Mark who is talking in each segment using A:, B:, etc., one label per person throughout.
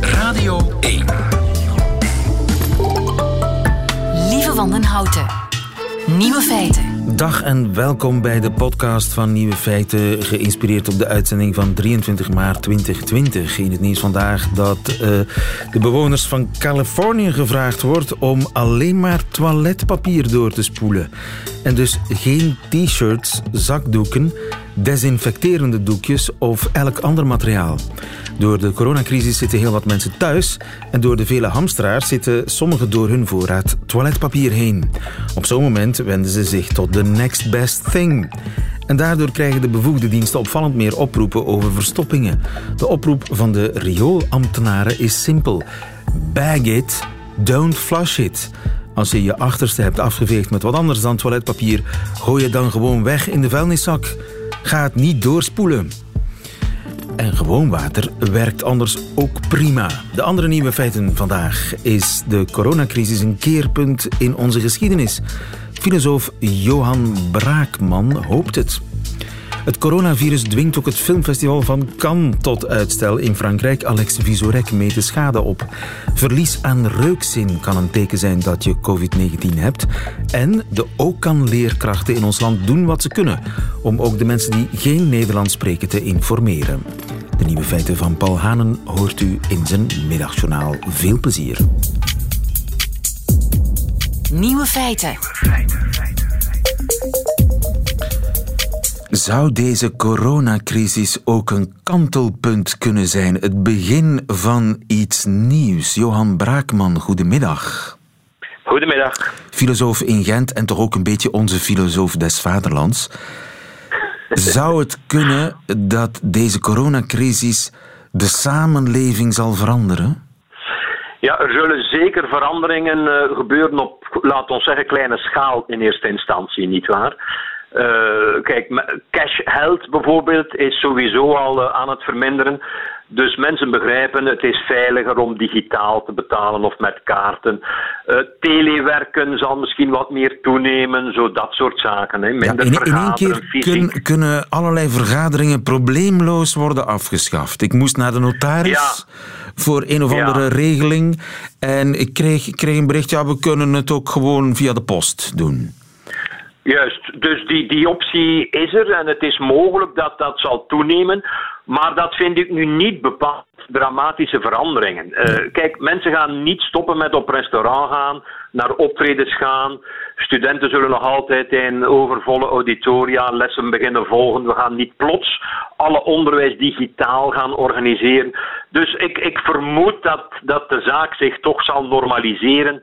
A: Radio 1.
B: Lieve Wandenhouten. Nieuwe feiten.
C: Dag en welkom bij de podcast van Nieuwe Feiten, geïnspireerd op de uitzending van 23 maart 2020. In het nieuws vandaag dat uh, de bewoners van Californië gevraagd wordt om alleen maar toiletpapier door te spoelen. En dus geen t-shirts, zakdoeken, desinfecterende doekjes of elk ander materiaal. Door de coronacrisis zitten heel wat mensen thuis en door de vele hamstraars zitten sommigen door hun voorraad toiletpapier heen. Op zo'n moment wenden ze zich tot de next best thing. En daardoor krijgen de bevoegde diensten opvallend meer oproepen over verstoppingen. De oproep van de rioolambtenaren is simpel. Bag it, don't flush it. Als je je achterste hebt afgeveegd met wat anders dan toiletpapier, gooi het dan gewoon weg in de vuilniszak. Ga het niet doorspoelen. En gewoon water werkt anders ook prima. De andere nieuwe feiten vandaag is de coronacrisis een keerpunt in onze geschiedenis. Filosoof Johan Braakman hoopt het. Het coronavirus dwingt ook het filmfestival van Cannes tot uitstel in Frankrijk. Alex Visorek meet de schade op. Verlies aan reukzin kan een teken zijn dat je COVID-19 hebt. En de OCAN-leerkrachten in ons land doen wat ze kunnen om ook de mensen die geen Nederlands spreken te informeren. De nieuwe feiten van Paul Hanen hoort u in zijn middagjournaal. Veel plezier.
B: Nieuwe feiten.
C: Zou deze coronacrisis ook een kantelpunt kunnen zijn? Het begin van iets nieuws. Johan Braakman, goedemiddag.
D: Goedemiddag.
C: Filosoof in Gent en toch ook een beetje onze filosoof des vaderlands. Zou het kunnen dat deze coronacrisis de samenleving zal veranderen?
D: Ja, er zullen zeker veranderingen uh, gebeuren op, laat ons zeggen, kleine schaal in eerste instantie, nietwaar? Uh, kijk, cash held bijvoorbeeld is sowieso al uh, aan het verminderen. Dus mensen begrijpen, het is veiliger om digitaal te betalen of met kaarten. Uh, telewerken zal misschien wat meer toenemen, zo dat soort zaken. Hè.
C: Minder ja, in, in één keer kun, kunnen allerlei vergaderingen probleemloos worden afgeschaft. Ik moest naar de notaris ja. voor een of andere ja. regeling en ik kreeg, ik kreeg een bericht, ja, we kunnen het ook gewoon via de post doen.
D: Juist, dus die, die optie is er en het is mogelijk dat dat zal toenemen. Maar dat vind ik nu niet bepaald dramatische veranderingen. Uh, kijk, mensen gaan niet stoppen met op restaurant gaan, naar optredens gaan. Studenten zullen nog altijd in overvolle auditoria lessen beginnen volgen. We gaan niet plots alle onderwijs digitaal gaan organiseren. Dus ik, ik vermoed dat, dat de zaak zich toch zal normaliseren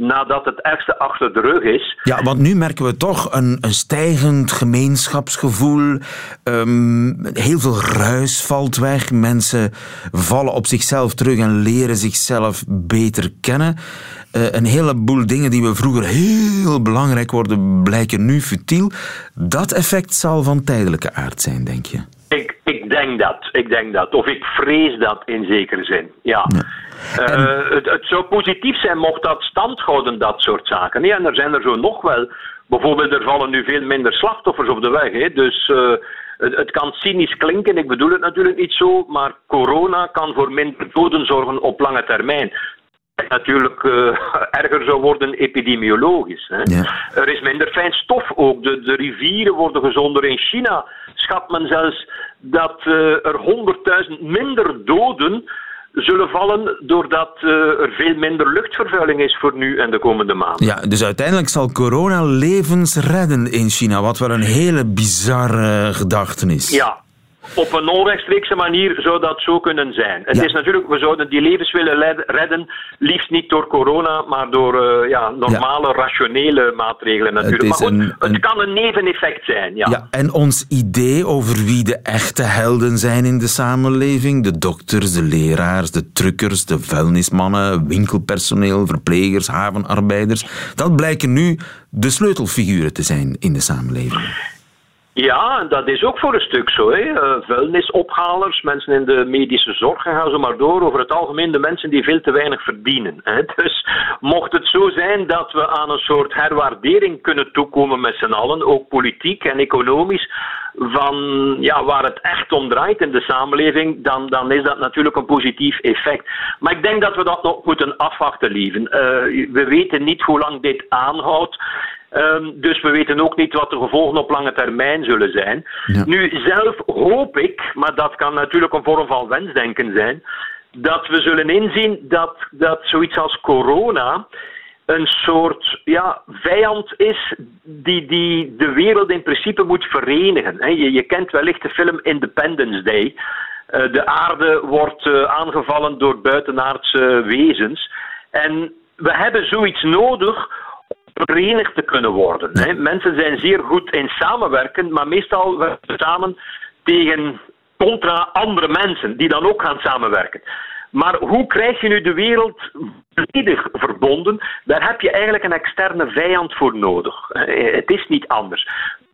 D: nadat het ergste achter de rug is.
C: Ja, want nu merken we toch een, een stijgend gemeenschapsgevoel. Um, heel veel ruis valt weg. Mensen vallen op zichzelf terug en leren zichzelf beter kennen. Uh, een heleboel dingen die we vroeger heel belangrijk worden, blijken nu futiel. Dat effect zal van tijdelijke aard zijn, denk je?
D: Ik, ik denk dat. Ik denk dat. Of ik vrees dat in zekere zin. Ja. ja. Uh, het, het, zou positief zijn mocht dat stand houden, dat soort zaken. Ja, en er zijn er zo nog wel. Bijvoorbeeld, er vallen nu veel minder slachtoffers op de weg. Hè. Dus uh, het, het, kan cynisch klinken, ik bedoel het natuurlijk niet zo, maar corona kan voor minder doden zorgen op lange termijn natuurlijk uh, erger zou worden epidemiologisch. Hè. Ja. Er is minder fijn stof ook. De, de, rivieren worden gezonder. In China schat men zelfs dat uh, er 100.000 minder doden zullen vallen doordat uh, er veel minder luchtvervuiling is voor nu en de komende maanden.
C: Ja, dus uiteindelijk zal corona levens redden in China, wat wel een hele bizarre gedachtenis.
D: Ja, op een onrechtstreekse manier zou dat zo kunnen zijn. Het is natuurlijk, we zouden die levens willen redden, liefst niet door corona, maar door uh, ja, normale, ja. rationele maatregelen natuurlijk. Het maar goed, een, een... het kan een neveneffect zijn. Ja.
C: ja, en ons idee over wie de echte helden zijn in de samenleving, de dokters, de leraars, de truckers, de vuilnismannen, winkelpersoneel, verplegers, havenarbeiders, dat blijken nu de sleutelfiguren te zijn in de samenleving.
D: Ja, en dat is ook voor een stuk zo. Hè. Uh, vuilnisophalers, mensen in de medische zorg gaan zo maar door. Over het algemeen de mensen die veel te weinig verdienen. Hè. Dus mocht het zo zijn dat we aan een soort herwaardering kunnen toekomen met z'n allen, ook politiek en economisch, van ja, waar het echt om draait in de samenleving, dan, dan is dat natuurlijk een positief effect. Maar ik denk dat we dat nog moeten afwachten, lieven. Uh, we weten niet hoe lang dit aanhoudt. Um, dus we weten ook niet wat de gevolgen op lange termijn zullen zijn. Ja. Nu, zelf hoop ik, maar dat kan natuurlijk een vorm van wensdenken zijn, dat we zullen inzien dat, dat zoiets als corona een soort ja, vijand is die, die de wereld in principe moet verenigen. Je, je kent wellicht de film Independence Day. Uh, de aarde wordt uh, aangevallen door buitenaardse wezens. En we hebben zoiets nodig verenigd te kunnen worden. Hè. Mensen zijn zeer goed in samenwerken, maar meestal werken ze samen tegen contra andere mensen die dan ook gaan samenwerken. Maar hoe krijg je nu de wereld volledig verbonden? Daar heb je eigenlijk een externe vijand voor nodig. Het is niet anders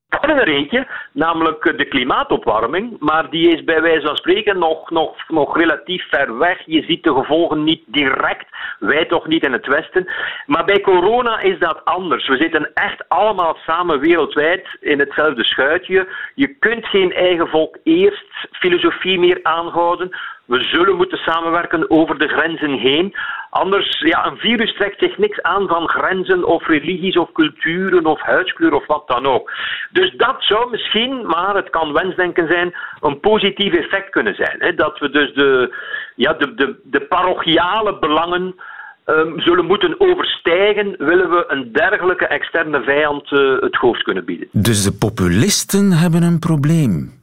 D: hebben er eentje, namelijk de klimaatopwarming, maar die is bij wijze van spreken nog, nog, nog relatief ver weg. Je ziet de gevolgen niet direct, wij toch niet in het Westen. Maar bij corona is dat anders. We zitten echt allemaal samen wereldwijd in hetzelfde schuitje. Je kunt geen eigen volk eerst filosofie meer aanhouden. We zullen moeten samenwerken over de grenzen heen. Anders, ja, een virus trekt zich niks aan van grenzen of religies of culturen of huidskleur of wat dan ook. Dus dat zou misschien, maar het kan wensdenken zijn, een positief effect kunnen zijn. Hè? Dat we dus de, ja, de, de, de parochiale belangen um, zullen moeten overstijgen, willen we een dergelijke externe vijand uh, het hoofd kunnen bieden.
C: Dus de populisten hebben een probleem?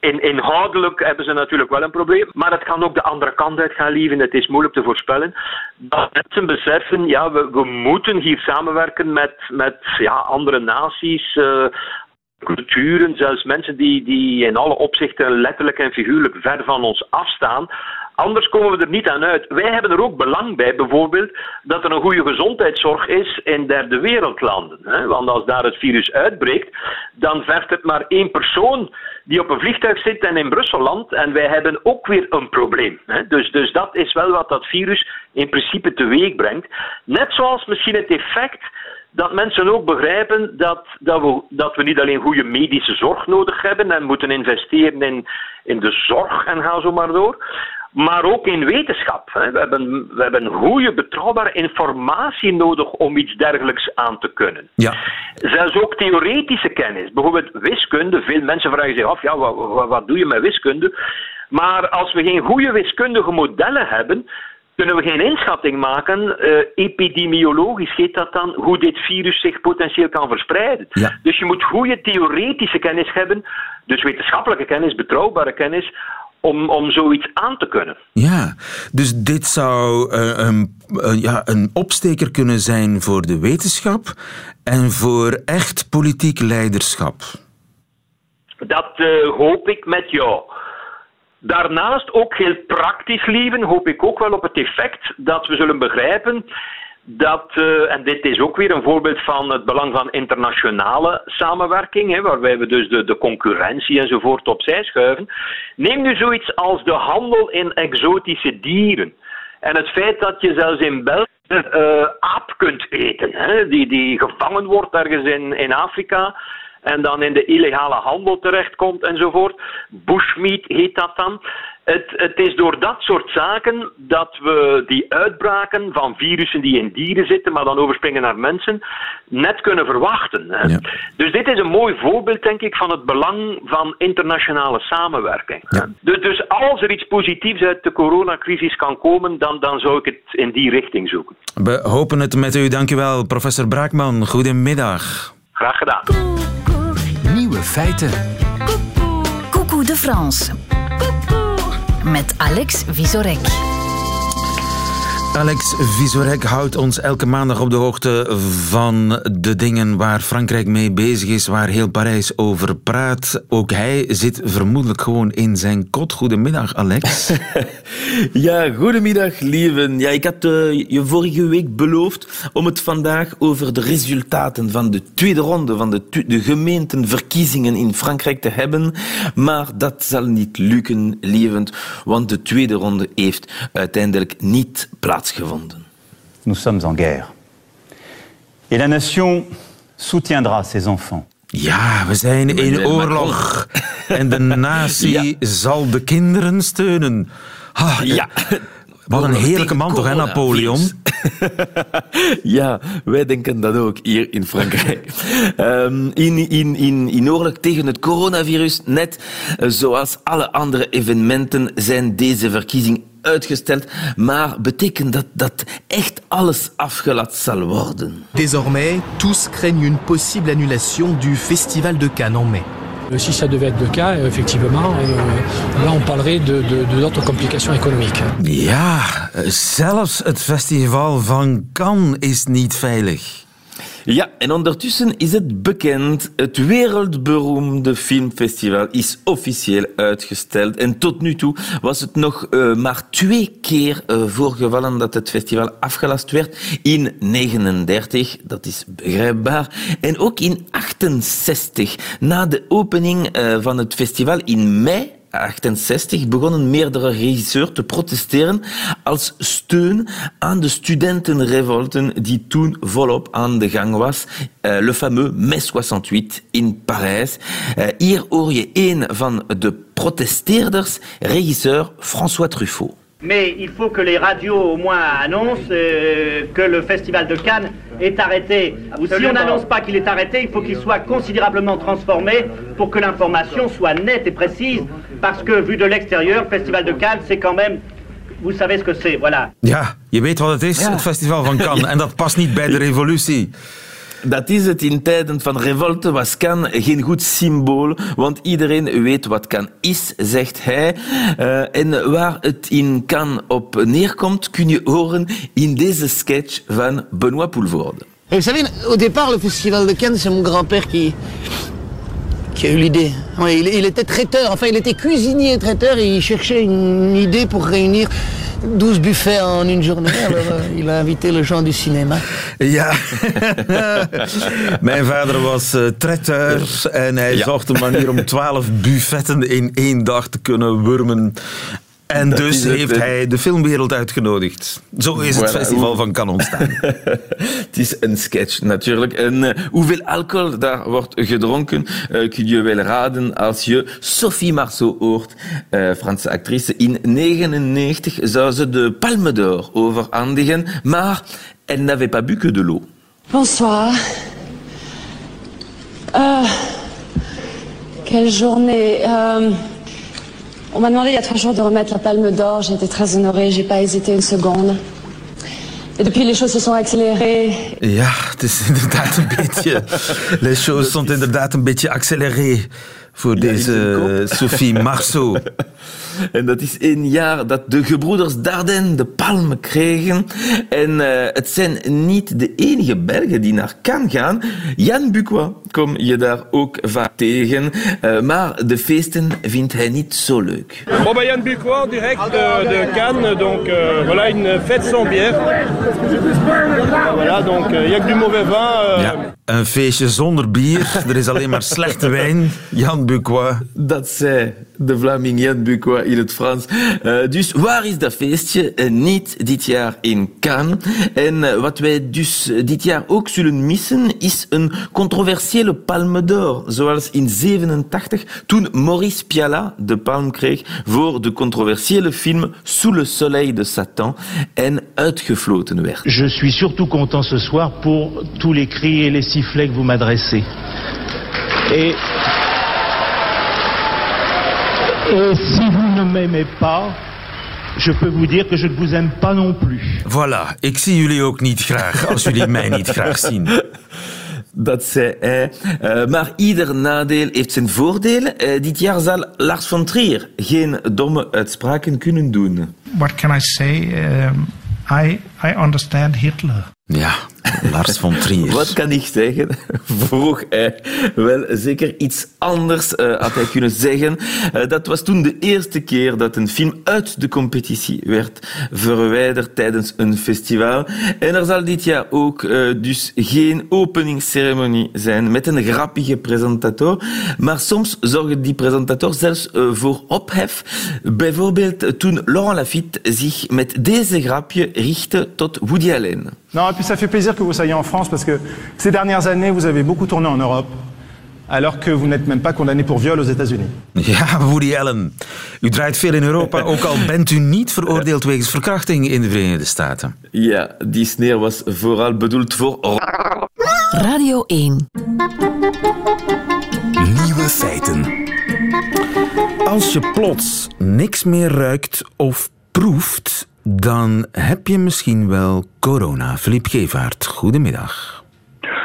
D: In, inhoudelijk hebben ze natuurlijk wel een probleem, maar het kan ook de andere kant uit gaan lieven. Het is moeilijk te voorspellen. Dat mensen beseffen, ja, we, we moeten hier samenwerken met, met ja, andere naties, uh, culturen, zelfs mensen die, die in alle opzichten letterlijk en figuurlijk ver van ons afstaan. Anders komen we er niet aan uit. Wij hebben er ook belang bij, bijvoorbeeld, dat er een goede gezondheidszorg is in derde wereldlanden. Want als daar het virus uitbreekt, dan vergt het maar één persoon die op een vliegtuig zit en in Brussel landt. En wij hebben ook weer een probleem. Dus, dus dat is wel wat dat virus in principe teweeg brengt. Net zoals misschien het effect dat mensen ook begrijpen dat, dat, we, dat we niet alleen goede medische zorg nodig hebben en moeten investeren in, in de zorg en ga zo maar door, maar ook in wetenschap. We hebben, we hebben goede, betrouwbare informatie nodig om iets dergelijks aan te kunnen.
C: Ja.
D: Zelfs ook theoretische kennis, bijvoorbeeld wiskunde. Veel mensen vragen zich af, ja, wat, wat, wat doe je met wiskunde? Maar als we geen goede wiskundige modellen hebben, kunnen we geen inschatting maken, uh, epidemiologisch heet dat dan, hoe dit virus zich potentieel kan verspreiden.
C: Ja.
D: Dus je moet goede theoretische kennis hebben, dus wetenschappelijke kennis, betrouwbare kennis, om, om zoiets aan te kunnen.
C: Ja, dus dit zou uh, een, uh, ja, een opsteker kunnen zijn voor de wetenschap en voor echt politiek leiderschap.
D: Dat hoop ik met jou. Daarnaast ook heel praktisch leven hoop ik ook wel op het effect dat we zullen begrijpen dat, uh, en dit is ook weer een voorbeeld van het belang van internationale samenwerking, hè, waarbij we dus de, de concurrentie enzovoort opzij schuiven. Neem nu zoiets als de handel in exotische dieren. En het feit dat je zelfs in België uh, aap kunt eten, hè, die, die gevangen wordt ergens in, in Afrika en dan in de illegale handel terechtkomt enzovoort. Bushmeat heet dat dan. Het, het, is door dat soort zaken dat we die uitbraken van virussen die in dieren zitten, maar dan overspringen naar mensen, net kunnen verwachten. Ja. Dus dit is een mooi voorbeeld, denk ik, van het belang van internationale samenwerking.
C: Ja.
D: Dus, dus, als er iets positiefs uit de coronacrisis kan komen, dan, dan zou ik het in die richting zoeken.
C: We hopen het met u. Dank u wel, professor Braakman. Goedemiddag.
D: Graag gedaan.
A: Nieuwe feiten.
B: Coucou de France met Alex Visorek.
C: Alex Visorek houdt ons elke maandag op de hoogte van de dingen waar Frankrijk mee bezig is, waar heel Parijs over praat. Ook hij zit vermoedelijk gewoon in zijn kot. Goedemiddag, Alex.
E: ja, goedemiddag, lieven. Ja, ik had uh, je vorige week beloofd om het vandaag over de resultaten van de tweede ronde van de, de gemeenteverkiezingen in Frankrijk te hebben. Maar dat zal niet lukken, lievend, want de tweede ronde heeft uiteindelijk niet plaatsgevonden.
F: Nous sommes en guerre. Et la nation soutiendra ses enfants.
C: Ja, we zijn in oorlog. En de natie zal de kinderen steunen.
E: Ah, ja.
C: Wat een heerlijke man toch, hè, Napoleon?
E: ja, wij denken dat ook hier in Frankrijk. Um, in, in, in, in oorlog tegen het coronavirus, net zoals alle andere evenementen, zijn deze verkiezingen uitgesteld, maar betekent dat dat echt alles afgelast zal worden.
G: Désormais, tous craignent une possible annulation du Festival de Cannes en mai.
H: Si ça devait être le cas, effectivement, euh, là on parlerait de d'autres complications économiques.
C: Ja, zelfs het festival van Cannes is niet veilig.
E: Ja, en ondertussen is het bekend. Het wereldberoemde filmfestival is officieel uitgesteld. En tot nu toe was het nog uh, maar twee keer uh, voorgevallen dat het festival afgelast werd. In 39, dat is begrijpbaar. En ook in 68, na de opening uh, van het festival in mei 68 begonnen meerdere regisseurs te protesteren als steun aan de studentenrevolten die toen volop aan de gang was. Uh, le fameux Mai 68 in Parijs. Uh, hier hoor je een van de protesteerders, regisseur François Truffaut.
I: Mais il faut que les radios au moins annoncent euh, que le Festival de Cannes est arrêté. Ou si on n'annonce pas qu'il est arrêté, il faut qu'il soit considérablement transformé pour que l'information soit nette et précise. Parce que vu de l'extérieur, Festival de Cannes, c'est quand même vous savez ce que c'est, voilà.
C: Ja, je weet wat het is, ja. het festival van Cannes. En dat past niet bij de revolutie.
E: Dat is het. In tijden van revolte was Cannes geen goed symbool, want iedereen weet wat Cannes is, zegt hij. Uh, en waar het in Cannes op neerkomt, kun je horen in deze sketch van Benoît Poulvorde.
J: Vous savez, au départ, le Festival de Cannes, c'est mon grand-père qui, qui a eu l'idée. Ouais, il, il, était traiteur, enfin il était cuisinier traiteur et il cherchait une idée pour réunir 12 buffets en une journée. Alors uh, il a invité le gens du cinéma.
C: Ja, mijn vader was uh, traiteur en hij ja. zocht een manier om 12 buffetten in één dag te kunnen wurmen. En dat dus heeft hij de filmwereld uitgenodigd. Zo is voilà. het festival van Cannes ontstaan.
E: het is een sketch natuurlijk. En uh, hoeveel alcohol daar wordt gedronken, uh, kun je wel raden als je Sophie Marceau hoort, uh, Franse actrice. In 1999 zou ze de Palme d'Or overhandigen, maar elle n'avait pas bu que de l'eau.
K: Bonsoir. quelle journée. On m'a demandé il y a trois jours de remettre la palme d'or. J'ai été très honorée. J'ai pas hésité une seconde. Et depuis, les choses se sont accélérées.
C: Ja, het is inderdaad een beetje... Les choses sont inderdaad een beetje accélérées voor deze Sophie Marceau.
E: En dat is één jaar dat de gebroeders Dardenne de palm kregen. En uh, het zijn niet de enige Belgen die naar Cannes gaan. Jan Bucois kom je daar ook vaak tegen. Uh, maar de feesten vindt hij niet zo leuk.
L: Bon, bah, Jan Bucois, direct de, de Cannes. Donc uh, voilà, une fête sans bière. Voilà, donc il uh, y a que du mauvais vin.
C: Ja, een feestje zonder bier. Er is alleen maar slechte wijn. Jan Bucois.
E: Dat zei de Vlaming Jan In het Frans. Uh, dus waar is dat feestje? Uh, niet dit jaar in Cannes. En uh, wat wij dus dit jaar ook zullen missen, is een controversiële palme d'or. Zoals in 87, toen Maurice Pialat de palm kreeg voor de controversiële film Sous le soleil de Satan en uitgefloten werd.
M: Je suis surtout content ce soir pour tous les cris et les sifflets que vous m'adressez. Et Et si vous ne m'aimez pas, je peux vous dire que je ne vous aime pas non plus.
C: Voilà, ik zie jullie ook niet graag als jullie mij niet graag zien.
E: Dat zei hij. Uh, maar ieder nadeel heeft zijn voordelen. Uh, dit jaar zal Lars von Trier geen domme uitspraken kunnen doen.
N: What can I say? Um, I, I understand Hitler.
C: Ja, Lars von Trier.
E: Wat kan ik zeggen? Vroeg hij. Wel, zeker iets anders uh, had hij kunnen zeggen. Uh, dat was toen de eerste keer dat een film uit de competitie werd verwijderd tijdens een festival. En er zal dit jaar ook uh, dus geen openingsceremonie zijn met een grappige presentator. Maar soms zorgt die presentator zelfs voor ophef. Bijvoorbeeld toen Laurent Lafitte zich met deze grapje richtte tot Woody Allen.
O: Non, et puis ça fait plaisir que vous soyez en France parce que ces dernières années, vous avez beaucoup tourné en Europe. Alors que vous n'êtes même pas condamné pour viol aux États-Unis.
C: Ja, Woody Allen. U draait veel in Europa, ook al bent u niet veroordeeld wegens verkrachting in de Verenigde Staten.
E: Ja, die sneer was vooral bedoeld voor...
B: Radio 1.
A: Nieuwe feiten.
C: Als je plots niks meer ruikt of proeft, dan heb je misschien wel corona. Philippe Gevaert, goedemiddag.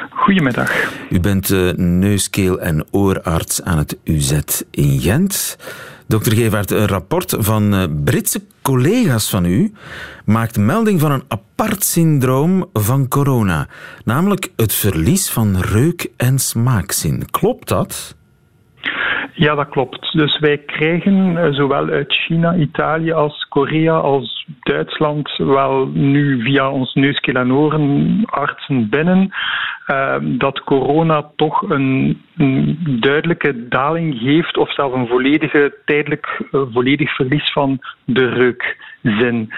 P: Goedemiddag.
C: U bent uh, neuskeel- en oorarts aan het UZ in Gent. Dokter Gevaert, een rapport van uh, Britse collega's van u maakt melding van een apart syndroom van corona. Namelijk het verlies van reuk- en smaakzin. Klopt dat?
P: Ja, dat klopt. Dus wij krijgen eh, zowel uit China, Italië als Korea als Duitsland wel nu via ons neuskeel en orenartsen binnen uh, dat corona toch een, duidelijke daling geeft of zelfs een volledige, tijdelijk uh, volledig verlies van de reukzin.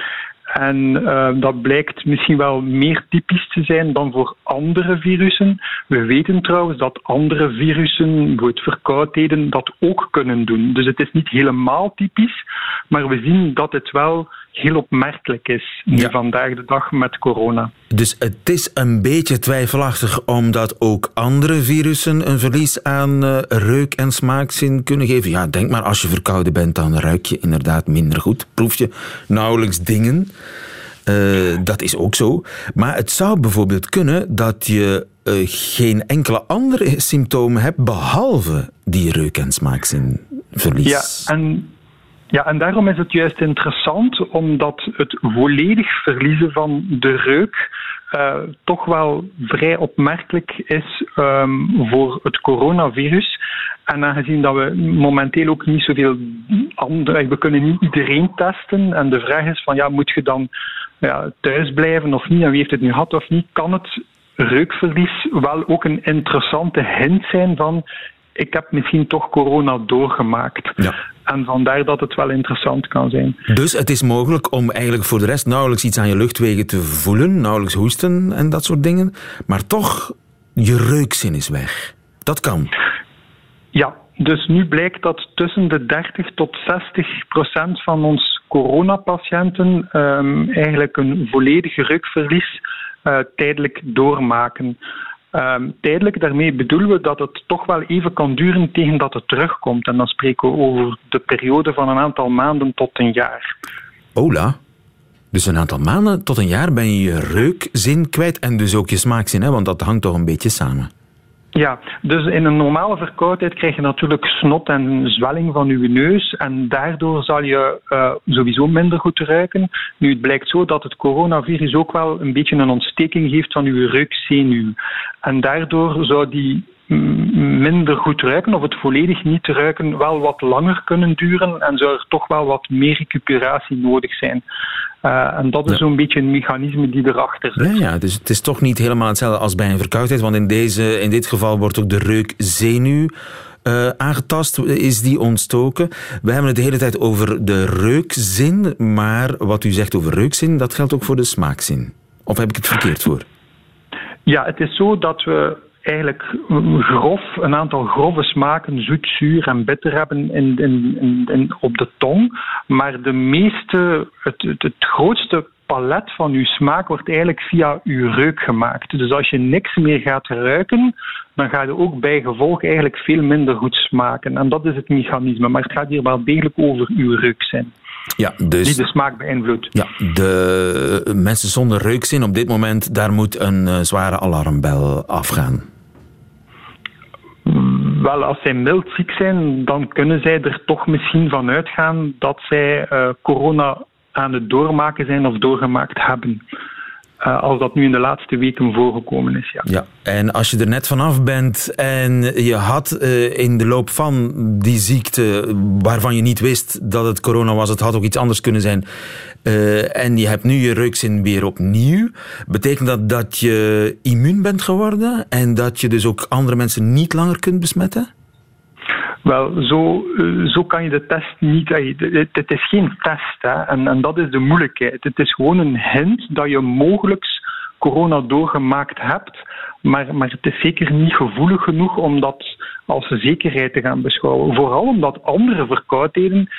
P: En uh, dat blijkt misschien wel meer typisch te zijn dan voor andere virussen. We weten trouwens dat andere virussen, bijvoorbeeld verkoudheden, dat ook kunnen doen. Dus het is niet helemaal typisch, maar we zien dat het wel heel opmerkelijk is nu ja. vandaag de dag met corona.
C: Dus het is een beetje twijfelachtig omdat ook andere virussen een verlies aan uh, reuk- en smaakzin kunnen geven. Ja, denk maar, als je verkouden bent, dan ruik je inderdaad minder goed. Proef je nauwelijks dingen. Uh, dat is ook zo. Maar het zou bijvoorbeeld kunnen dat je uh, geen enkele andere symptomen hebt behalve die reuk- en smaakzinverlies.
P: Ja, en ja, en daarom is het juist interessant, omdat het volledig verliezen van de reuk uh, toch wel vrij opmerkelijk is um, voor het coronavirus. En aangezien dat we momenteel ook niet zoveel andere, we kunnen niet iedereen testen. En de vraag is van ja, moet je dan ja, thuis blijven of niet? En wie heeft het nu gehad of niet? Kan het reukverlies wel ook een interessante hint zijn van ik heb misschien toch corona doorgemaakt.
C: Ja.
P: En vandaar dat het wel interessant kan zijn.
C: Dus het is mogelijk om eigenlijk voor de rest nauwelijks iets aan je luchtwegen te voelen, nauwelijks hoesten en dat soort dingen, maar toch je reukzin is weg. Dat kan.
P: Ja, dus nu blijkt dat tussen de 30 tot 60 procent van ons coronapatiënten um, eigenlijk een volledig reukverlies uh, tijdelijk doormaken. Um, tijdelijk, daarmee bedoelen we dat het toch wel even kan duren tegen dat het terugkomt. En dan spreken we over de periode van een aantal maanden tot een jaar.
C: Ola. Dus een aantal maanden tot een jaar ben je je reukzin kwijt en dus ook je smaakzin, hè? want dat hangt toch een beetje samen.
P: Ja, dus in een normale verkoudheid krijg je natuurlijk snot en zwelling van je neus en daardoor zal je uh, sowieso minder goed ruiken. Nu, het blijkt zo dat het coronavirus ook wel een beetje een ontsteking heeft van je reukzenuw. En daardoor zou die minder goed ruiken of het volledig niet ruiken wel wat langer kunnen duren en zou er toch wel wat meer recuperatie nodig zijn. Uh, en dat is ja. zo'n beetje een mechanisme die erachter zit.
C: Ja, ja, dus het is toch niet helemaal hetzelfde als bij een verkoudheid, want in, deze, in dit geval wordt ook de reukzenuw uh, aangetast, is die ontstoken. We hebben het de hele tijd over de reukzin, maar wat u zegt over reukzin, dat geldt ook voor de smaakzin. Of heb ik het verkeerd voor?
P: Ja, het is zo dat we eigenlijk grof, een aantal grove smaken, zoet, zuur en bitter hebben in, in, in, op de tong. Maar de meeste, het, het, het grootste palet van uw smaak wordt eigenlijk via uw reuk gemaakt. Dus als je niks meer gaat ruiken, dan ga je ook bij gevolg eigenlijk veel minder goed smaken. En dat is het mechanisme. Maar het gaat hier wel degelijk over uw reuk zijn.
C: Ja, dus,
P: die de smaak beïnvloedt.
C: Ja, de mensen zonder reukzin op dit moment, daar moet een uh, zware alarmbel afgaan.
P: Wel, als zij mild ziek zijn, dan kunnen zij er toch misschien van uitgaan dat zij uh, corona aan het doormaken zijn of doorgemaakt hebben. Uh, als dat nu in de laatste weken voorgekomen is. Ja.
C: ja, en als je er net vanaf bent en je had uh, in de loop van die ziekte, waarvan je niet wist dat het corona was, het had ook iets anders kunnen zijn, uh, en je hebt nu je reukzin weer opnieuw, betekent dat dat je immuun bent geworden en dat je dus ook andere mensen niet langer kunt besmetten?
P: Wel, zo, zo kan je de test niet. Het, het is geen test hè, en, en dat is de moeilijkheid. Het is gewoon een hint dat je mogelijk corona doorgemaakt hebt, maar, maar het is zeker niet gevoelig genoeg om dat als zekerheid te gaan beschouwen. Vooral omdat andere verkoudheden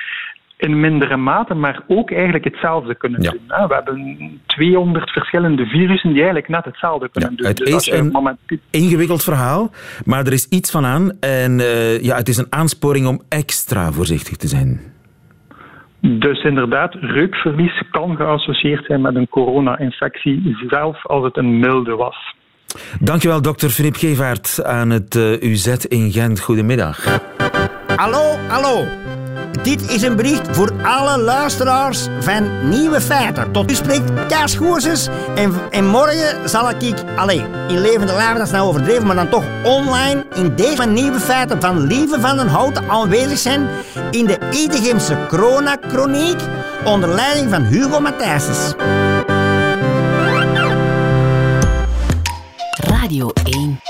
P: in mindere mate, maar ook eigenlijk hetzelfde kunnen doen. We hebben 200 verschillende virussen die eigenlijk net hetzelfde kunnen ja, doen.
C: Het dus is een moment... ingewikkeld verhaal, maar er is iets van aan. En uh, ja, het is een aansporing om extra voorzichtig te zijn.
P: Dus inderdaad, reukverlies kan geassocieerd zijn met een corona-infectie, zelfs als het een milde was.
C: Dankjewel, dokter Filip Gevaert aan het uh, UZ in Gent. Goedemiddag.
Q: Hallo, hallo. Dit is een bericht voor alle luisteraars van Nieuwe Feiten. Tot u spreekt Kaas Goersens. En, en morgen zal ik, alleen in levende lijven, dat is nou overdreven, maar dan toch online in deze van Nieuwe Feiten van Lieve van den Houten aanwezig zijn in de Idegemse Corona-chroniek onder leiding van Hugo Matthijsens.
B: Radio 1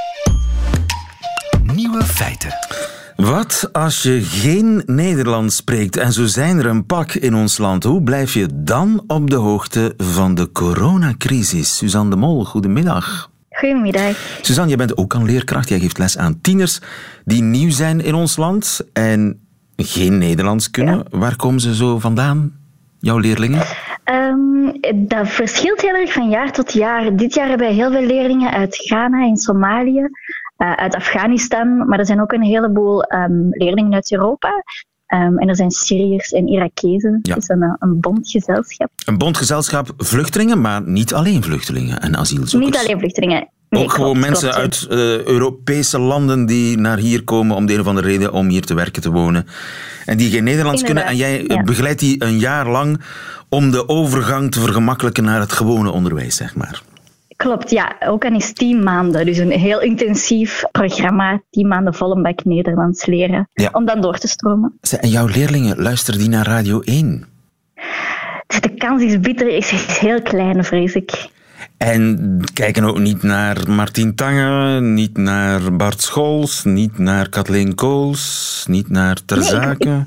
A: Nieuwe Feiten.
C: Wat als je geen Nederlands spreekt en zo zijn er een pak in ons land? Hoe blijf je dan op de hoogte van de coronacrisis? Suzanne de Mol, goedemiddag.
R: Goedemiddag.
C: Suzanne, je bent ook al leerkracht. Jij geeft les aan tieners die nieuw zijn in ons land en geen Nederlands kunnen. Waar komen ze zo vandaan, jouw leerlingen?
R: Um, dat verschilt heel erg van jaar tot jaar. Dit jaar hebben wij heel veel leerlingen uit Ghana en Somalië uit Afghanistan, maar er zijn ook een heleboel um, leerlingen uit Europa. Um, en er zijn Syriërs en Irakezen. Ja. Het is een, een bondgezelschap.
C: Een bondgezelschap vluchtelingen, maar niet alleen vluchtelingen en asielzoekers.
R: Niet alleen vluchtelingen. Nee,
C: ook gewoon mensen uit uh, Europese landen die naar hier komen om de een of andere reden om hier te werken, te wonen. En die geen Nederlands Inderdaad, kunnen. En jij ja. begeleidt die een jaar lang om de overgang te vergemakkelijken naar het gewone onderwijs, zeg maar.
R: Klopt, ja. Ook aan is tien maanden. Dus een heel intensief programma. Tien maanden volle Nederlands leren. Ja. Om dan door te stromen.
C: En jouw leerlingen, luisteren die naar Radio 1?
R: Dus de kans is bitter, is heel klein, vrees ik.
C: En kijken ook niet naar Martin Tange, niet naar Bart Scholz, niet naar Kathleen Kools, niet naar Ter? Nee,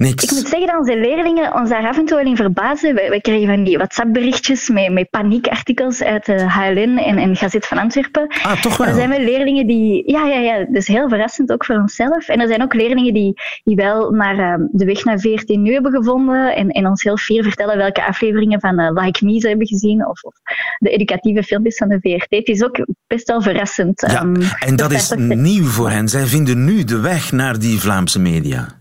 C: Niks.
R: Ik moet zeggen dat onze leerlingen ons daar af en toe wel in verbazen. Wij, wij kregen van die WhatsApp-berichtjes met, met paniekartikels uit de HLN en, en Gazet van Antwerpen.
C: Ah, toch wel?
R: Er zijn wel leerlingen die... Ja, ja, ja. Dus heel verrassend ook voor onszelf. En er zijn ook leerlingen die, die wel naar uh, de weg naar 14 nu hebben gevonden en, en ons heel fier vertellen welke afleveringen van uh, Like Me ze hebben gezien of, of, de educatieve filmpjes van de VRT. Het is ook best wel verrassend.
C: Ja, um, en dat is nieuw voor hen. Zij vinden nu de weg naar die Vlaamse media.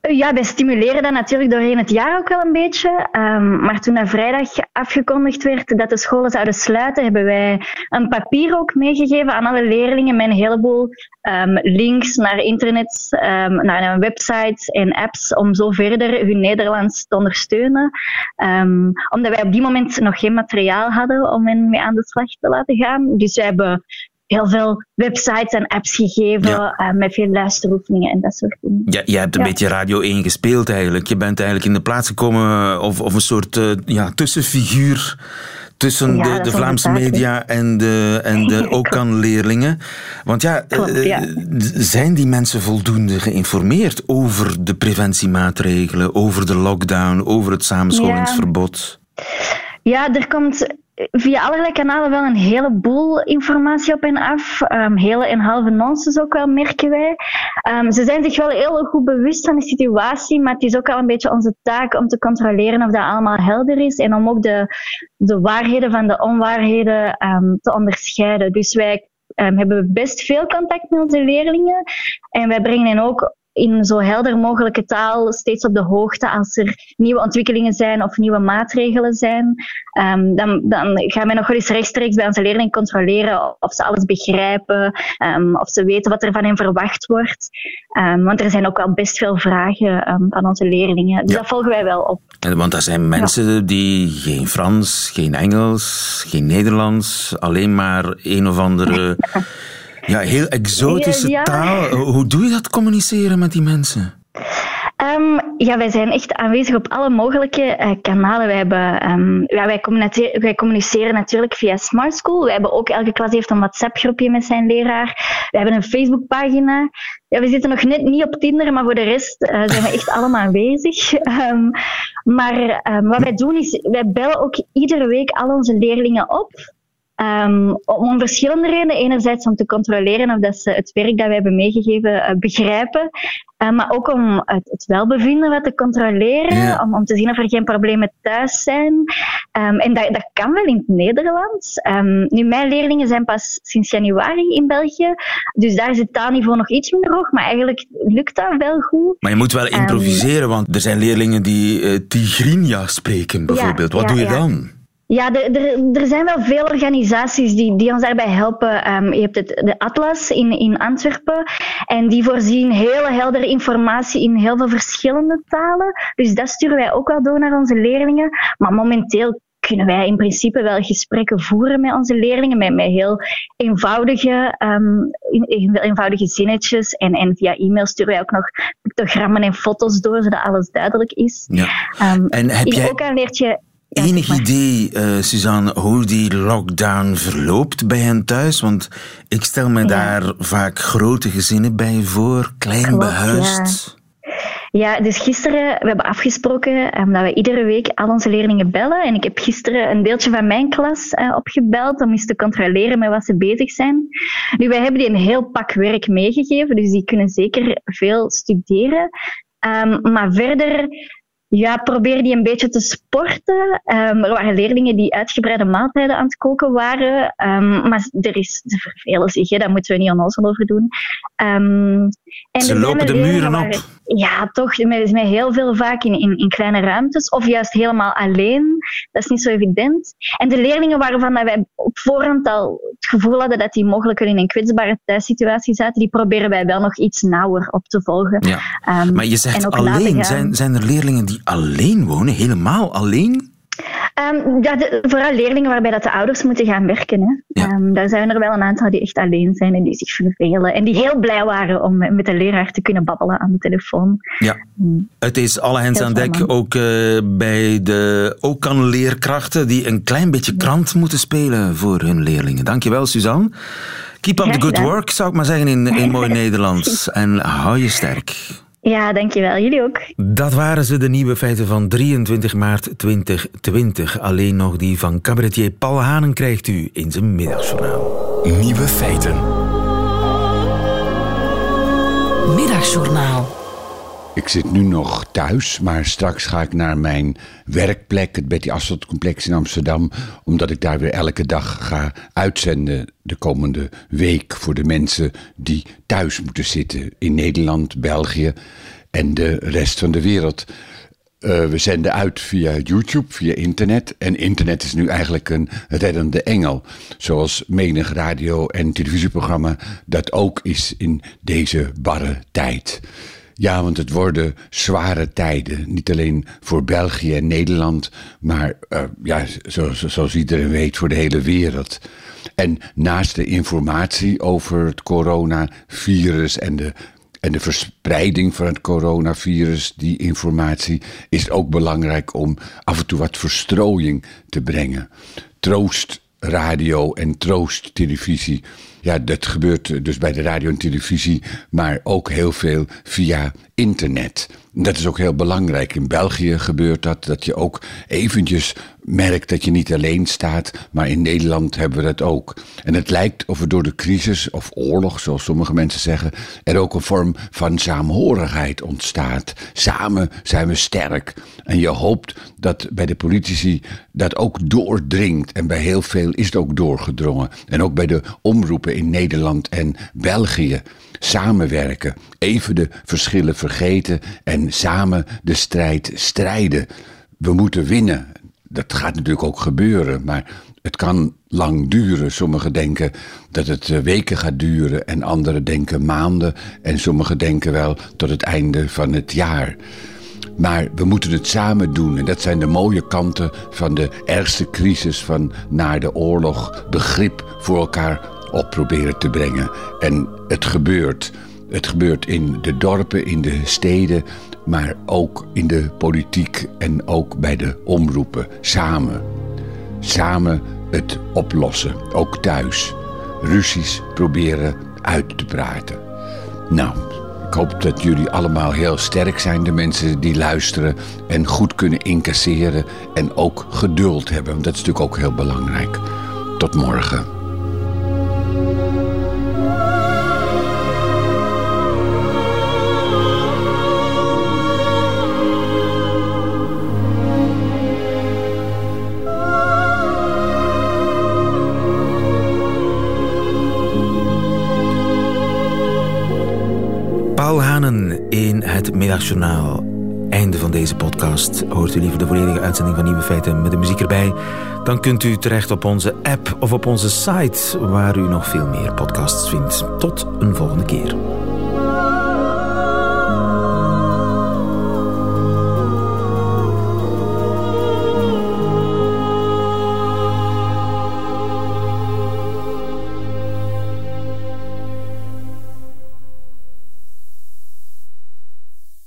R: Ja, wij stimuleren dat natuurlijk doorheen het jaar ook wel een beetje. Um, maar toen dat vrijdag afgekondigd werd dat de scholen zouden sluiten, hebben wij een papier ook meegegeven aan alle leerlingen met een heleboel um, links naar internet, um, naar websites en apps om zo verder hun Nederlands te ondersteunen. omdat wij op die moment nog geen materiaal hadden om hen mee aan de slag te laten gaan. Dus wij hebben heel veel websites en apps gegeven ja. uh, met veel luisteroefeningen en dat soort dingen.
C: Ja, je hebt een ja. beetje Radio 1 gespeeld eigenlijk. Je bent eigenlijk in de plaats gekomen of, of een soort uh, ja, tussenfiguur tussen ja, de, de Vlaamse media en de, en de OCAN-leerlingen. Want ja, Klopt, uh, zijn die mensen voldoende geïnformeerd over de preventiemaatregelen, over de lockdown, over het samenscholingsverbod?
R: Ja, er komt via allerlei kanalen wel een heleboel informatie op en af. Um, hele en halve nonsens ook wel, merken wij. Um, ze zijn zich wel heel goed bewust van de situatie, maar het is ook al een beetje onze taak om te controleren of dat allemaal helder is en om ook de, de waarheden van de onwaarheden um, te onderscheiden. Dus wij hebben best veel contact met onze leerlingen en wij brengen hen ook in zo helder mogelijke taal steeds op de hoogte als er nieuwe ontwikkelingen zijn of nieuwe maatregelen zijn. Um, dan, dan gaan wij nog wel eens rechtstreeks bij onze leerlingen controleren of ze alles begrijpen, um, of ze weten wat er van hen verwacht wordt. Um, want er zijn ook wel best veel vragen van onze leerlingen. Dus dat volgen wij wel op.
C: En, want er zijn mensen die geen Frans, geen Engels, geen Nederlands, alleen maar een of andere ja, heel exotische taal. Hoe doe je dat communiceren met die mensen?
R: Um, ja, wij zijn echt aanwezig op alle mogelijke uh, kanalen. Wij, hebben, um, ja, wij, communiceren, wij, communiceren natuurlijk via Smart School. We hebben ook, elke klas heeft een WhatsApp-groepje met zijn leraar. We hebben een Facebook-pagina. Ja, we zitten nog net niet op Tinder, maar voor de rest uh, zijn we echt allemaal aanwezig. Um, maar wat wij doen is, wij bellen ook iedere week al onze leerlingen op. Um, om verschillende redenen. Enerzijds om te controleren of dat ze het werk dat wij hebben meegegeven uh, begrijpen. Uh, maar ook om het, het, welbevinden wat te controleren. Ja. Om, om te zien of er geen problemen thuis zijn. Um, en dat, dat kan wel in het Nederlands. Um, nu, mijn leerlingen zijn pas sinds januari in België. Dus daar is het taalniveau nog iets minder hoog. Maar eigenlijk lukt dat wel goed.
C: Maar je moet wel improviseren, want er zijn leerlingen die uh, Tigrinya spreken bijvoorbeeld. Ja, wat
R: ja,
C: doe je dan?
R: Ja, er zijn wel veel organisaties die, die ons daarbij helpen. Um, je hebt het, de Atlas in, in Antwerpen en die voorzien hele heldere informatie in heel veel verschillende talen. Dus dat sturen wij ook wel door naar onze leerlingen. Maar momenteel kunnen wij in principe wel gesprekken voeren met onze leerlingen, met, met heel eenvoudige, um, eenvoudige zinnetjes. En, en via e-mail sturen wij ook nog pictogrammen en foto's door, zodat alles duidelijk is.
C: Ja.
R: Um,
C: en heb jij...
R: Ook leert je
C: ja, Enig idee, uh, Suzanne, hoe die lockdown verloopt bij hen thuis? Want ik stel me
R: ja.
C: daar vaak grote gezinnen bij voor, klein
R: Klopt,
C: behuisd.
R: Ja. ja. dus gisteren, we hebben afgesproken um, dat we iedere week al onze leerlingen bellen. En ik heb gisteren een deeltje van mijn klas uh, opgebeld om eens te controleren met wat ze bezig zijn. Nu, wij hebben die een heel pak werk meegegeven, dus die kunnen zeker veel studeren. Um, maar verder ja, probeer die een beetje te sporten. Um, er waren leerlingen die uitgebreide maaltijden aan het koken waren. Um, maar er is, ze vervelen zich, hè, daar moeten we niet onnozel over doen. Um,
C: en ze lopen de muren
R: waren,
C: op.
R: Ja, toch. Met, met heel veel vaak in, in, in, kleine ruimtes. Of juist helemaal alleen. Dat is niet zo evident. En de leerlingen waarvan dat wij op voorhand al het gevoel hadden dat die mogelijk in een kwetsbare thuissituatie zaten, die proberen wij wel nog iets nauwer op te volgen.
C: Ja. maar je zegt alleen. Zijn, zijn er leerlingen die alleen wonen? Helemaal alleen?
R: Um, ja, de, vooral leerlingen waarbij dat de ouders moeten gaan werken. Hè.
C: Ja.
R: Um, daar zijn er wel een aantal die echt alleen zijn en die zich vervelen. En die heel blij waren om met de leraar te kunnen babbelen aan de telefoon.
C: Ja, het is alle hens aan dek. Ook uh, bij de OCAN-leerkrachten die een klein beetje krant moeten spelen voor hun leerlingen. Dankjewel, Suzanne. Keep up the good work, zou ik maar zeggen in, in mooi Nederlands. En hou je sterk.
R: Ja, dankjewel. Jullie ook.
C: Dat waren ze, de nieuwe feiten van 23 maart 2020. Alleen nog die van cabaretier Paul Hanen krijgt u in zijn middagjournaal.
A: Nieuwe feiten.
B: Middagjournaal.
S: Ik zit nu nog thuis, maar straks ga ik naar mijn werkplek, het Betty Asselt complex in Amsterdam, omdat ik daar weer elke dag ga uitzenden de komende week voor de mensen die thuis moeten zitten in Nederland, België en de rest van de wereld. Uh, we zenden uit via YouTube, via internet. En internet is nu eigenlijk een reddende engel. Zoals menig radio- en televisieprogramma dat ook is in deze barre tijd. Ja, want het worden zware tijden. Niet alleen voor België en Nederland, maar uh, ja, zoals, iedereen weet, voor de hele wereld. En naast de informatie over het coronavirus en de, en de verspreiding van het coronavirus, die informatie, is het ook belangrijk om af en toe wat verstrooiing te brengen. Troost radio en troost televisie. Ja, dat gebeurt dus bij de radio en televisie, maar ook heel veel via internet. Dat is ook heel belangrijk. In België gebeurt dat, dat je ook eventjes merkt dat je niet alleen staat, maar in Nederland hebben we dat ook. En het lijkt of er door de crisis of oorlog, zoals sommige mensen zeggen, er ook een vorm van saamhorigheid ontstaat. Samen zijn we sterk. En je hoopt dat bij de politici dat ook doordringt. En bij heel veel is het ook doorgedrongen. En ook bij de omroepen in Nederland en België. Samenwerken, even de verschillen vergeten en samen de strijd strijden. We moeten winnen. Dat gaat natuurlijk ook gebeuren, maar het kan lang duren. Sommigen denken dat het eh, weken gaat duren en anderen denken maanden en sommigen denken wel tot het einde van het jaar. Maar we moeten het samen doen. En dat zijn de mooie kanten van de ergste crisis van na de oorlog. Begrip voor elkaar op proberen te brengen. En het gebeurt. Het gebeurt in de dorpen, in de steden, maar ook in de politiek en ook bij de omroepen. Samen. Samen het oplossen, ook thuis. Ruzies proberen uit te praten. Nou, ik hoop dat jullie allemaal heel sterk zijn, de mensen die luisteren en goed kunnen incasseren en ook geduld hebben. Dat is natuurlijk ook heel belangrijk. Tot morgen.
C: Paul Hanen in het Middagjournaal. Einde van deze podcast. Hoort u liever de volledige uitzending van Nieuwe Feiten met de muziek erbij? Dan kunt u terecht op onze app of op onze site, waar u nog veel meer podcasts vindt. Tot een volgende keer.